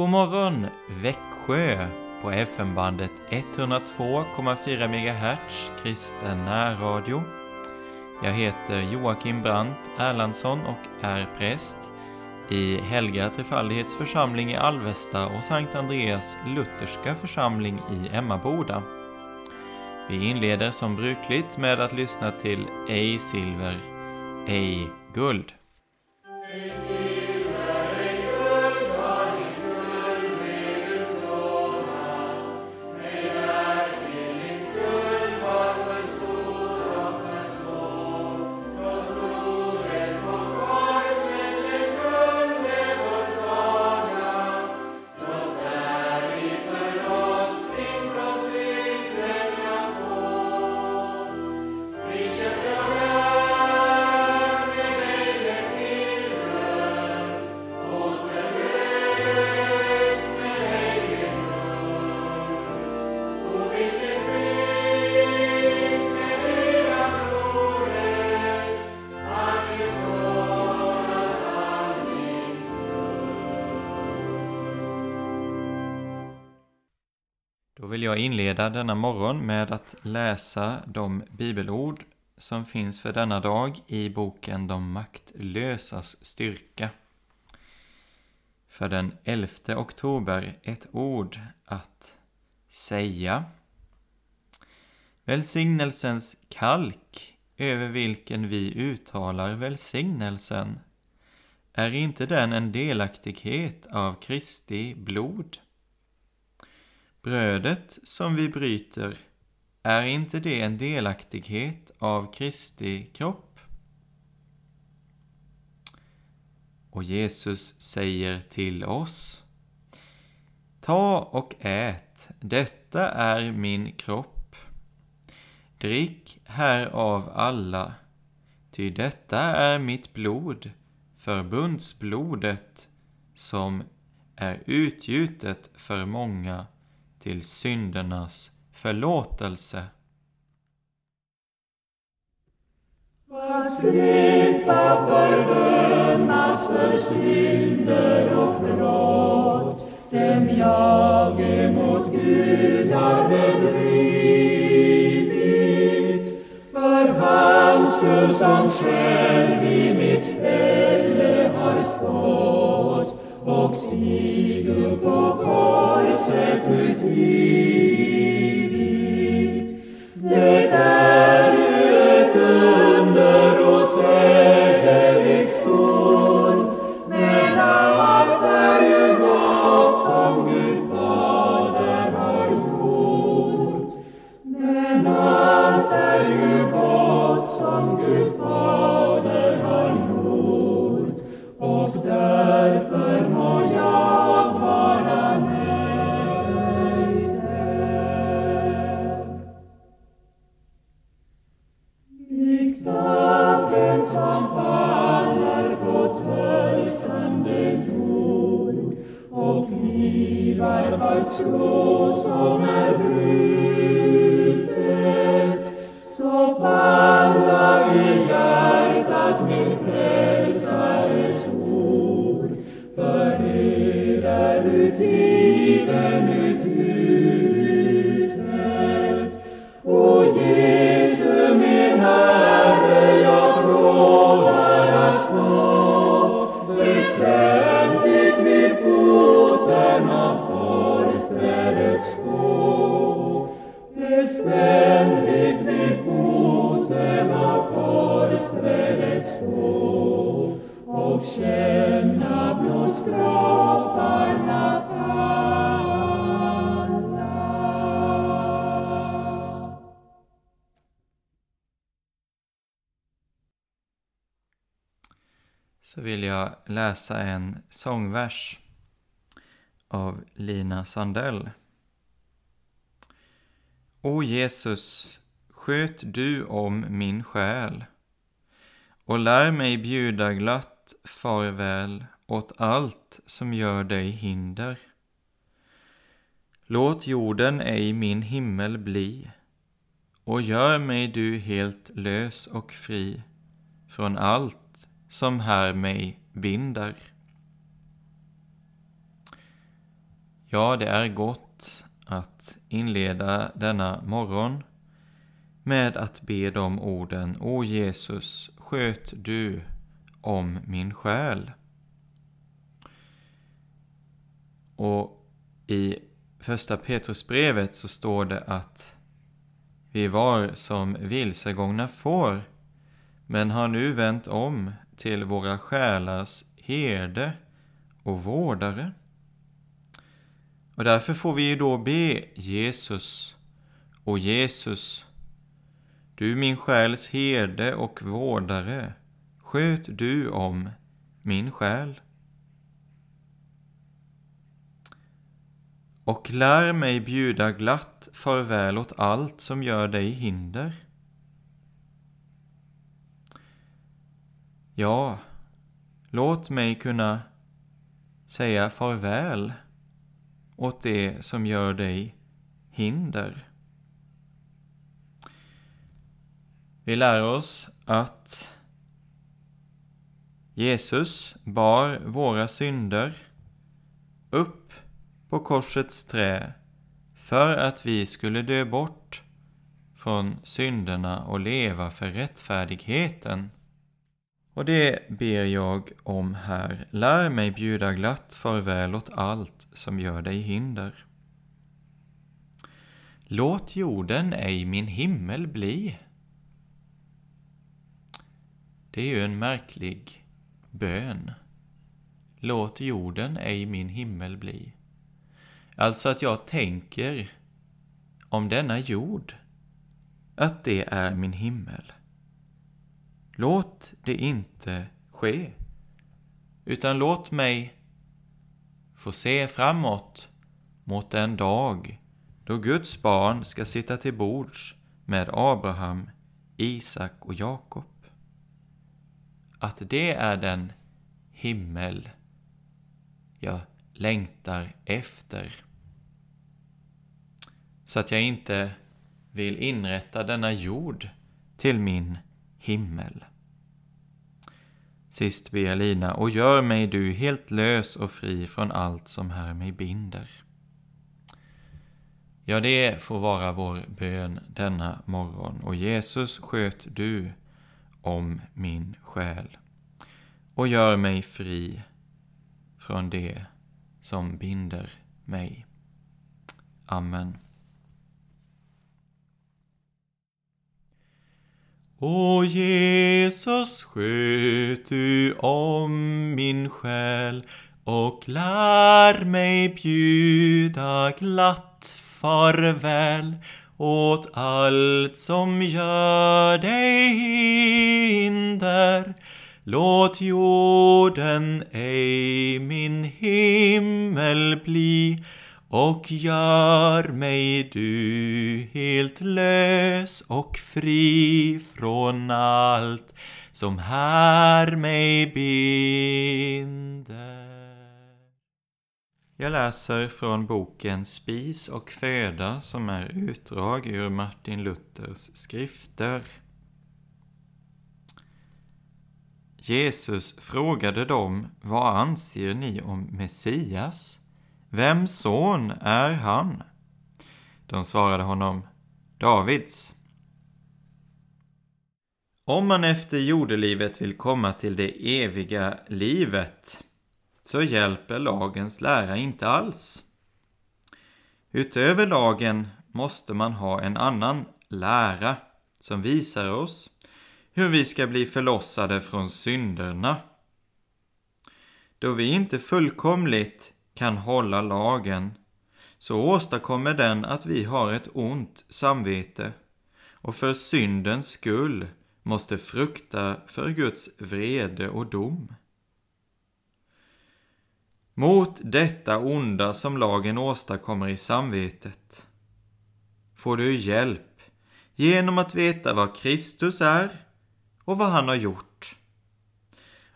God morgon Växjö på FM-bandet 102,4 MHz kristen närradio. Jag heter Joakim Brandt Erlandsson och är präst i Helga Trefaldighets församling i Alvesta och Sankt Andreas Lutherska församling i Emmaboda. Vi inleder som brukligt med att lyssna till Ej silver, ej guld. Jag inleda denna morgon med att läsa de bibelord som finns för denna dag i boken De maktlösas styrka. För den 11 oktober ett ord att säga. Välsignelsens kalk över vilken vi uttalar välsignelsen. Är inte den en delaktighet av Kristi blod? Brödet som vi bryter, är inte det en delaktighet av Kristi kropp? Och Jesus säger till oss Ta och ät, detta är min kropp. Drick härav alla, ty detta är mitt blod, förbundsblodet, som är utgjutet för många till syndernas förlåtelse. Att slippa fördömas för synder och brott. Dem jag emot Gud har bedrivit. För hans skull som själv i mitt ställe har stått och sig på är utgiven läsa en sångvers av Lina Sandell. O Jesus, sköt du om min själ och lär mig bjuda glatt farväl åt allt som gör dig hinder. Låt jorden ej min himmel bli och gör mig du helt lös och fri från allt som här mig binder. Ja, det är gott att inleda denna morgon med att be de orden O Jesus, sköt du om min själ. Och i första Petrusbrevet så står det att vi var som vilsegångna får, men har nu vänt om till våra själars herde och vårdare. Och därför får vi ju då be Jesus, och Jesus, du min själs herde och vårdare, sköt du om min själ. Och lär mig bjuda glatt farväl åt allt som gör dig hinder. Ja, låt mig kunna säga farväl åt det som gör dig hinder. Vi lär oss att Jesus bar våra synder upp på korsets trä för att vi skulle dö bort från synderna och leva för rättfärdigheten. Och det ber jag om här. Lär mig bjuda glatt farväl åt allt som gör dig hinder. Låt jorden ej min himmel bli. Det är ju en märklig bön. Låt jorden ej min himmel bli. Alltså att jag tänker om denna jord, att det är min himmel. Låt det inte ske, utan låt mig få se framåt mot den dag då Guds barn ska sitta till bords med Abraham, Isak och Jakob. Att det är den himmel jag längtar efter. Så att jag inte vill inrätta denna jord till min himmel. Sist ber jag Lina, och gör mig du helt lös och fri från allt som här mig binder. Ja, det får vara vår bön denna morgon. Och Jesus sköt du om min själ och gör mig fri från det som binder mig. Amen. O Jesus, sköt du om min själ och lär mig bjuda glatt farväl åt allt som gör dig hinder. Låt jorden ej min himmel bli och gör mig du helt lös och fri från allt som här mig binder. Jag läser från boken Spis och föda som är utdrag ur Martin Luthers skrifter. Jesus frågade dem, vad anser ni om Messias? Vems son är han? De svarade honom, Davids. Om man efter jordelivet vill komma till det eviga livet så hjälper lagens lära inte alls. Utöver lagen måste man ha en annan lära som visar oss hur vi ska bli förlossade från synderna. Då vi inte fullkomligt kan hålla lagen, så åstadkommer den att vi har ett ont samvete och för syndens skull måste frukta för Guds vrede och dom. Mot detta onda som lagen åstadkommer i samvetet får du hjälp genom att veta vad Kristus är och vad han har gjort.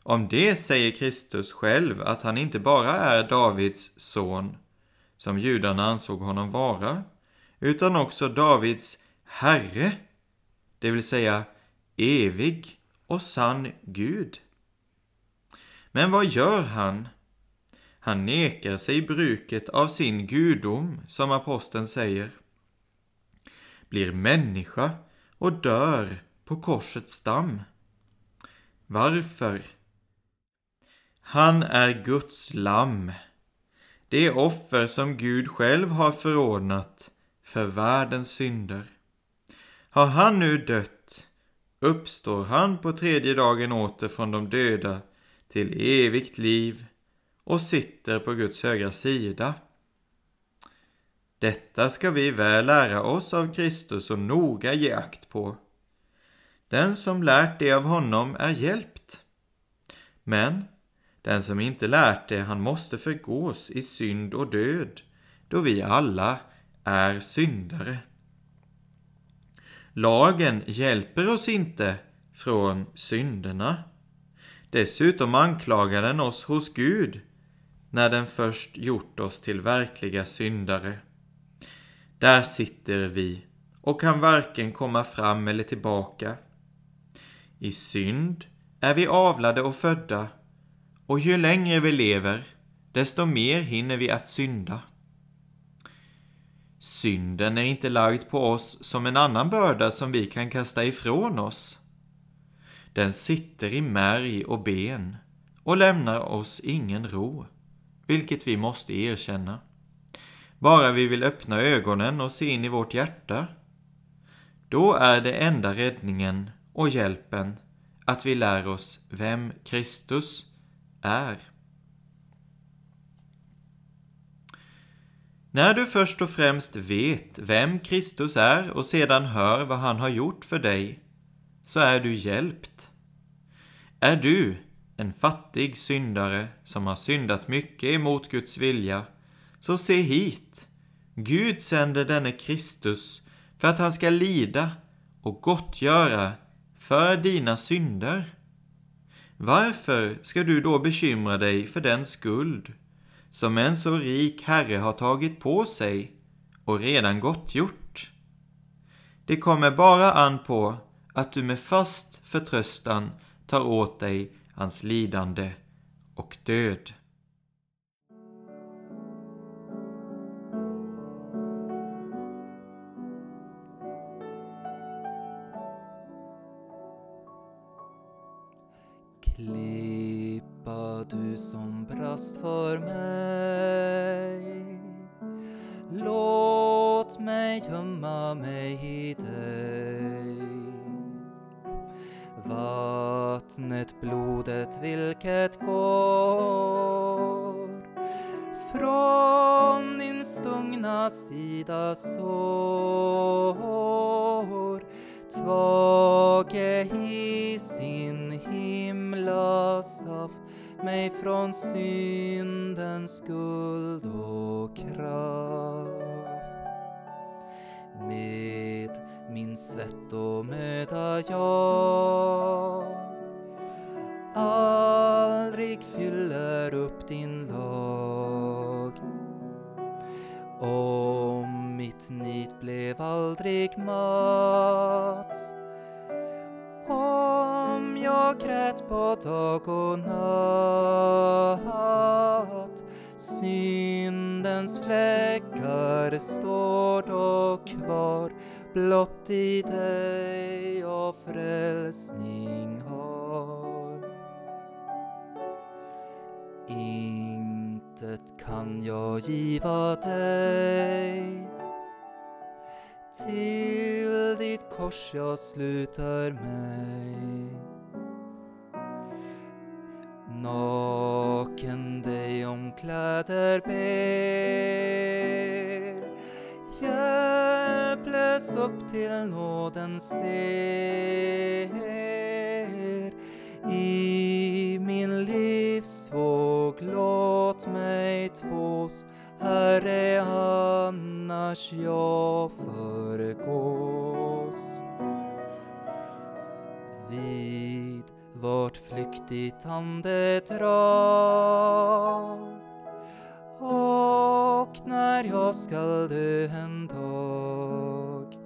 Om det säger Kristus själv att han inte bara är Davids son, som judarna ansåg honom vara, utan också Davids Herre, det vill säga evig och sann Gud. Men vad gör han? Han nekar sig bruket av sin gudom, som aposteln säger. Blir människa och dör på korsets stam. Varför? Han är Guds lamm. Det offer som Gud själv har förordnat för världens synder. Har han nu dött uppstår han på tredje dagen åter från de döda till evigt liv och sitter på Guds högra sida. Detta ska vi väl lära oss av Kristus och noga ge akt på. Den som lärt det av honom är hjälpt. Men den som inte lärt det, han måste förgås i synd och död, då vi alla är syndare. Lagen hjälper oss inte från synderna. Dessutom anklagar den oss hos Gud när den först gjort oss till verkliga syndare. Där sitter vi och kan varken komma fram eller tillbaka. I synd är vi avlade och födda och ju längre vi lever, desto mer hinner vi att synda. Synden är inte lagd på oss som en annan börda som vi kan kasta ifrån oss. Den sitter i märg och ben och lämnar oss ingen ro, vilket vi måste erkänna. Bara vi vill öppna ögonen och se in i vårt hjärta. Då är det enda räddningen och hjälpen att vi lär oss vem Kristus är. När du först och främst vet vem Kristus är och sedan hör vad han har gjort för dig, så är du hjälpt. Är du en fattig syndare som har syndat mycket emot Guds vilja, så se hit. Gud sänder denne Kristus för att han ska lida och gottgöra för dina synder. Varför ska du då bekymra dig för den skuld som en så rik herre har tagit på sig och redan gottgjort? Det kommer bara an på att du med fast förtröstan tar åt dig hans lidande och död. För mig. Låt mig gömma mig i dig. Vattnet, blodet, vilket går från din stungna sida sår. Tvage i sin himla saft mig från syndens skuld och kraft. Med min svett och möda jag aldrig fyller upp din lag. Om mitt nit blev aldrig mat om jag grät på dag och natt Syndens fläckar står dock kvar. Blott i dig jag frälsning har. Intet kan jag giva dig. Till ditt kors jag sluter mig. Naken dig om kläder ber. Hjälplös upp till nåden ser. I min livsvåg låt mig tvås. Herre, annars jag förgås vid vart flyktigt andedrag. Och när jag skall dö en dag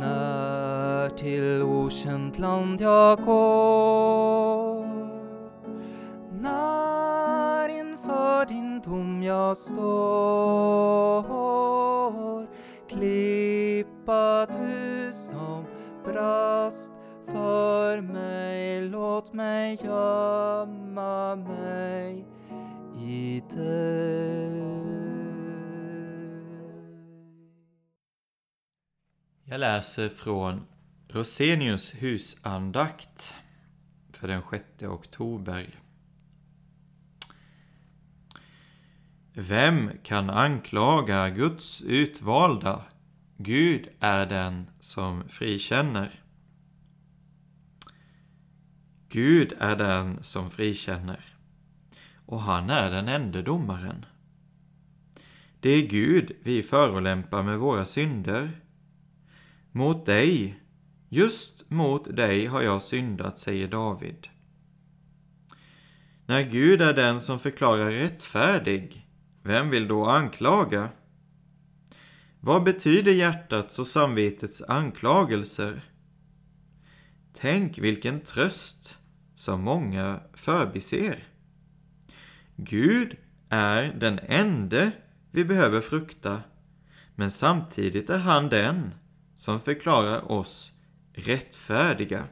När till okänt land jag går När inför din dom jag står låt mig gömma mig i dig. Jag läser från Rosenius husandakt för den 6 oktober. Vem kan anklaga Guds utvalda? Gud är den som frikänner. Gud är den som frikänner, och han är den enda domaren. Det är Gud vi förolämpar med våra synder. Mot dig, just mot dig har jag syndat, säger David. När Gud är den som förklarar rättfärdig, vem vill då anklaga? Vad betyder hjärtats och samvetets anklagelser? Tänk vilken tröst som många förbiser. Gud är den ende vi behöver frukta, men samtidigt är han den som förklarar oss rättfärdiga.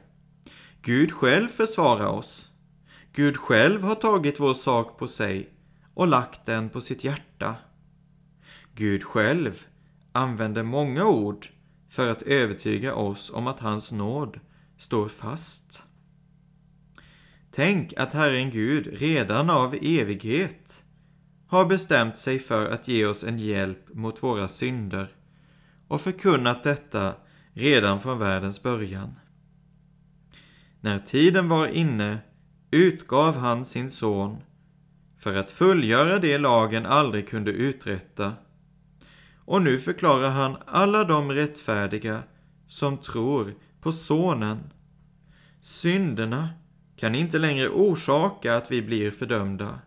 Gud själv försvarar oss. Gud själv har tagit vår sak på sig och lagt den på sitt hjärta. Gud själv använder många ord för att övertyga oss om att hans nåd står fast. Tänk att Herren Gud redan av evighet har bestämt sig för att ge oss en hjälp mot våra synder och förkunnat detta redan från världens början. När tiden var inne utgav han sin son för att fullgöra det lagen aldrig kunde uträtta. Och nu förklarar han alla de rättfärdiga som tror på Sonen. Synderna kan inte längre orsaka att vi blir fördömda.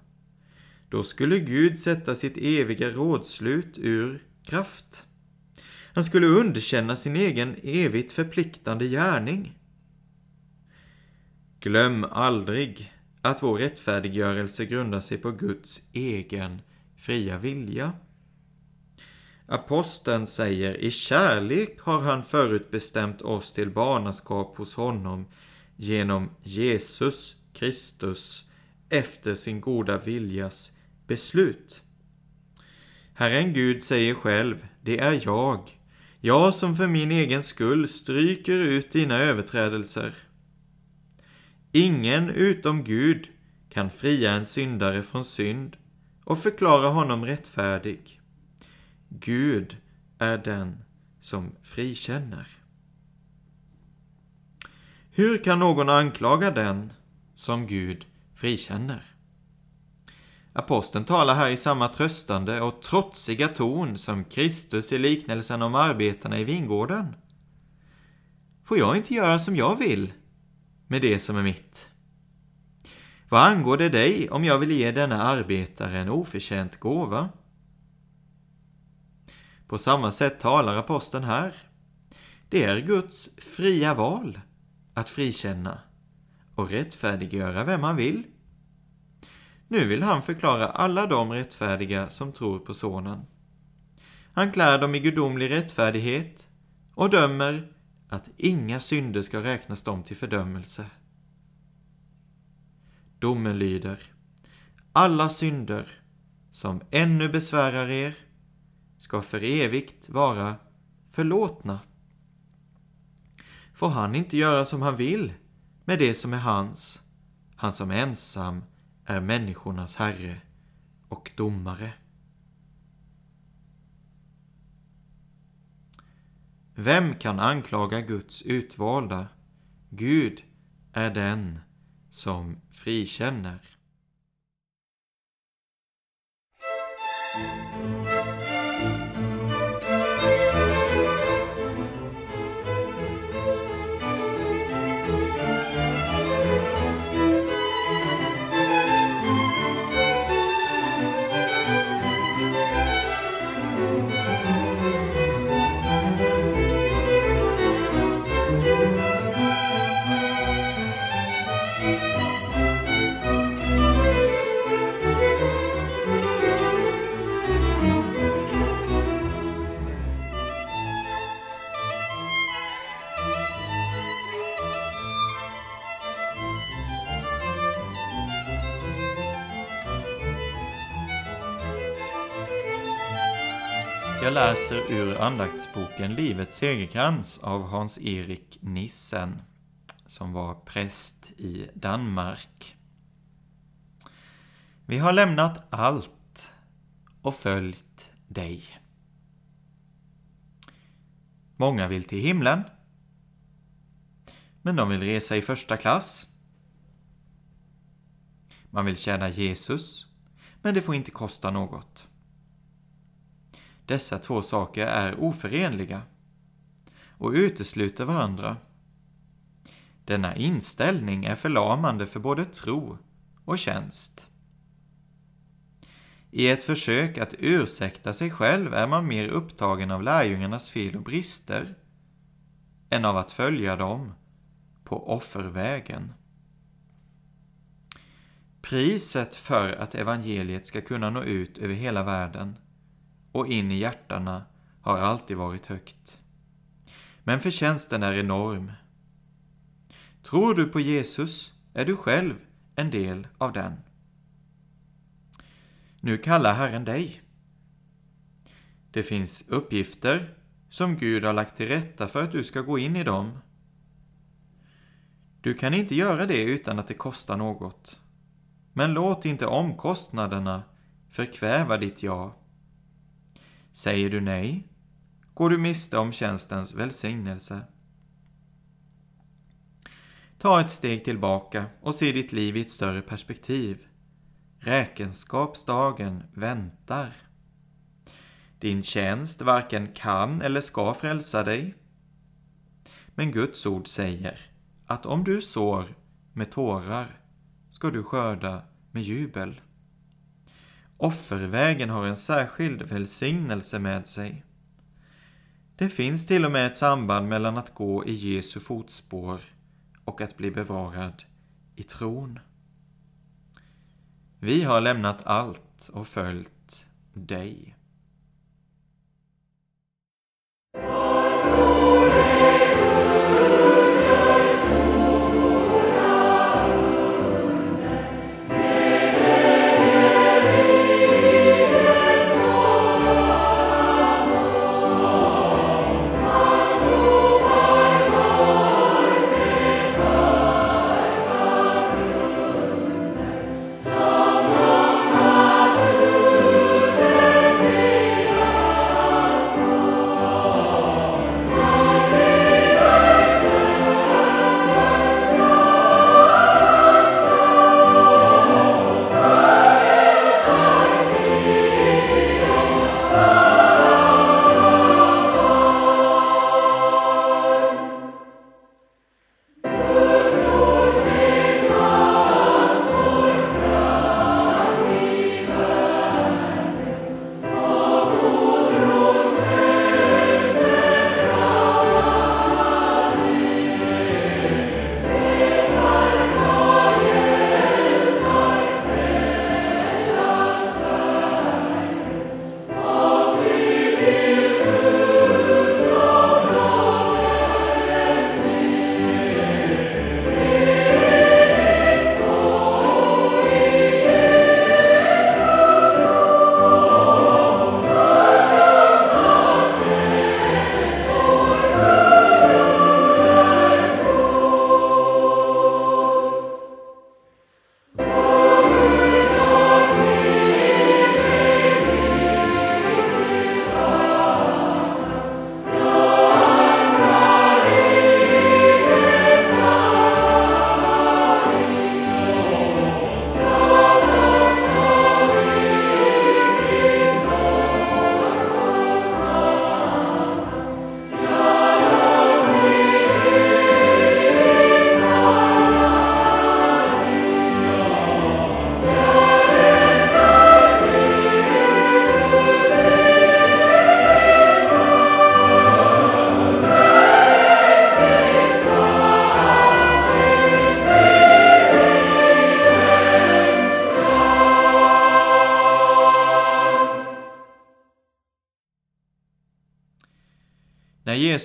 Då skulle Gud sätta sitt eviga rådslut ur kraft. Han skulle underkänna sin egen evigt förpliktande gärning. Glöm aldrig att vår rättfärdiggörelse grundar sig på Guds egen fria vilja. Aposteln säger i kärlek har han förutbestämt oss till barnaskap hos honom genom Jesus Kristus efter sin goda viljas beslut. Herren Gud säger själv, det är jag, jag som för min egen skull stryker ut dina överträdelser. Ingen utom Gud kan fria en syndare från synd och förklara honom rättfärdig. Gud är den som frikänner. Hur kan någon anklaga den som Gud frikänner? Aposteln talar här i samma tröstande och trotsiga ton som Kristus i liknelsen om arbetarna i vingården. Får jag inte göra som jag vill med det som är mitt? Vad angår det dig om jag vill ge denna arbetare en oförtjänt gåva? På samma sätt talar aposteln här. Det är Guds fria val att frikänna och rättfärdiggöra vem han vill. Nu vill han förklara alla de rättfärdiga som tror på Sonen. Han klär dem i gudomlig rättfärdighet och dömer att inga synder ska räknas dem till fördömelse. Domen lyder Alla synder som ännu besvärar er ska för evigt vara förlåtna. Får han inte göra som han vill med det som är hans, han som ensam är människornas herre och domare. Vem kan anklaga Guds utvalda? Gud är den som frikänner. Läser ur andaktsboken Livets segerkrans av Hans-Erik Nissen, som var präst i Danmark. Vi har lämnat allt och följt dig. Många vill till himlen, men de vill resa i första klass. Man vill tjäna Jesus, men det får inte kosta något. Dessa två saker är oförenliga och utesluter varandra. Denna inställning är förlamande för både tro och tjänst. I ett försök att ursäkta sig själv är man mer upptagen av lärjungarnas fel och brister än av att följa dem på offervägen. Priset för att evangeliet ska kunna nå ut över hela världen och in i hjärtana har alltid varit högt. Men förtjänsten är enorm. Tror du på Jesus är du själv en del av den. Nu kallar Herren dig. Det finns uppgifter som Gud har lagt till rätta för att du ska gå in i dem. Du kan inte göra det utan att det kostar något. Men låt inte omkostnaderna förkväva ditt ja. Säger du nej, går du miste om tjänstens välsignelse. Ta ett steg tillbaka och se ditt liv i ett större perspektiv. Räkenskapsdagen väntar. Din tjänst varken kan eller ska frälsa dig. Men Guds ord säger att om du sår med tårar ska du skörda med jubel. Offervägen har en särskild välsignelse med sig. Det finns till och med ett samband mellan att gå i Jesu fotspår och att bli bevarad i tron. Vi har lämnat allt och följt dig.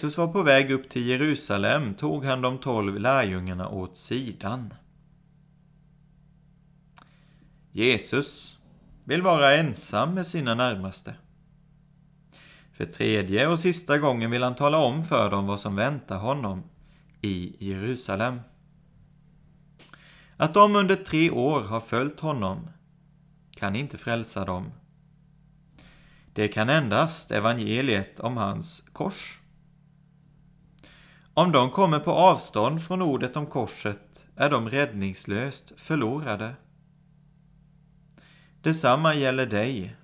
Jesus var på väg upp till Jerusalem tog han de tolv lärjungarna åt sidan. Jesus vill vara ensam med sina närmaste. För tredje och sista gången vill han tala om för dem vad som väntar honom i Jerusalem. Att de under tre år har följt honom kan inte frälsa dem. Det kan endast evangeliet om hans kors. Om de kommer på avstånd från ordet om korset är de räddningslöst förlorade. Detsamma gäller dig.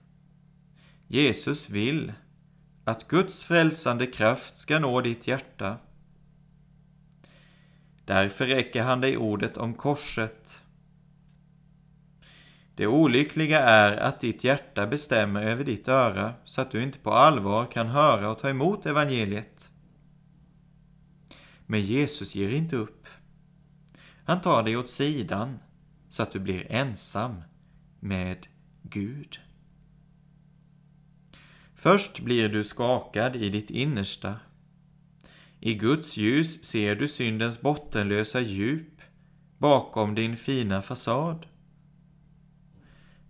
Jesus vill att Guds frälsande kraft ska nå ditt hjärta. Därför räcker han dig ordet om korset. Det olyckliga är att ditt hjärta bestämmer över ditt öra så att du inte på allvar kan höra och ta emot evangeliet. Men Jesus ger inte upp. Han tar dig åt sidan så att du blir ensam med Gud. Först blir du skakad i ditt innersta. I Guds ljus ser du syndens bottenlösa djup bakom din fina fasad.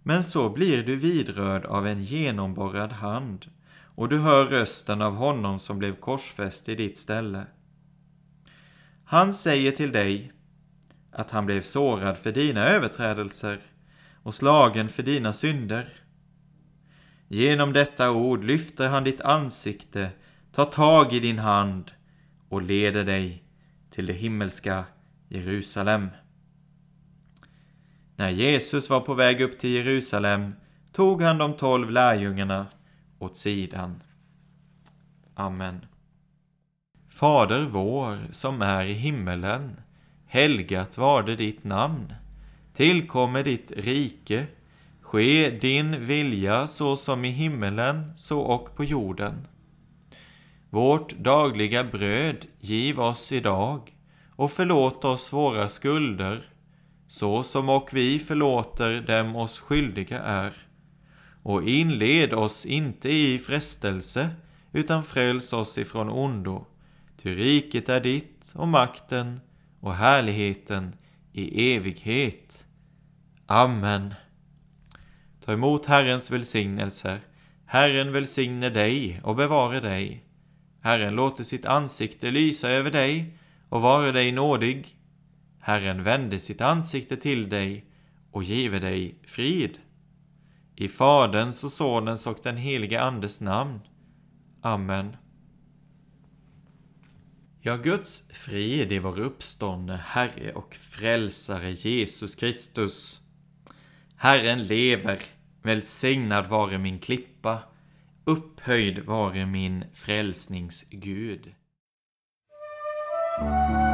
Men så blir du vidrörd av en genomborrad hand och du hör rösten av honom som blev korsfäst i ditt ställe. Han säger till dig att han blev sårad för dina överträdelser och slagen för dina synder. Genom detta ord lyfter han ditt ansikte, tar tag i din hand och leder dig till det himmelska Jerusalem. När Jesus var på väg upp till Jerusalem tog han de tolv lärjungarna åt sidan. Amen. Fader vår som är i himmelen. Helgat varde ditt namn. Tillkommer ditt rike. Ske din vilja så som i himmelen, så och på jorden. Vårt dagliga bröd giv oss idag och förlåt oss våra skulder så som och vi förlåter dem oss skyldiga är. Och inled oss inte i frestelse, utan fräls oss ifrån ondo. Ty riket är ditt och makten och härligheten i evighet. Amen. Ta emot Herrens välsignelser. Herren välsigne dig och bevare dig. Herren låter sitt ansikte lysa över dig och vare dig nådig. Herren vände sitt ansikte till dig och give dig frid. I Faderns och Sonens och den helige Andes namn. Amen. Ja, Guds frid i vår uppståndne Herre och Frälsare Jesus Kristus. Herren lever, välsignad vare min klippa, upphöjd vare min frälsningsgud. Gud.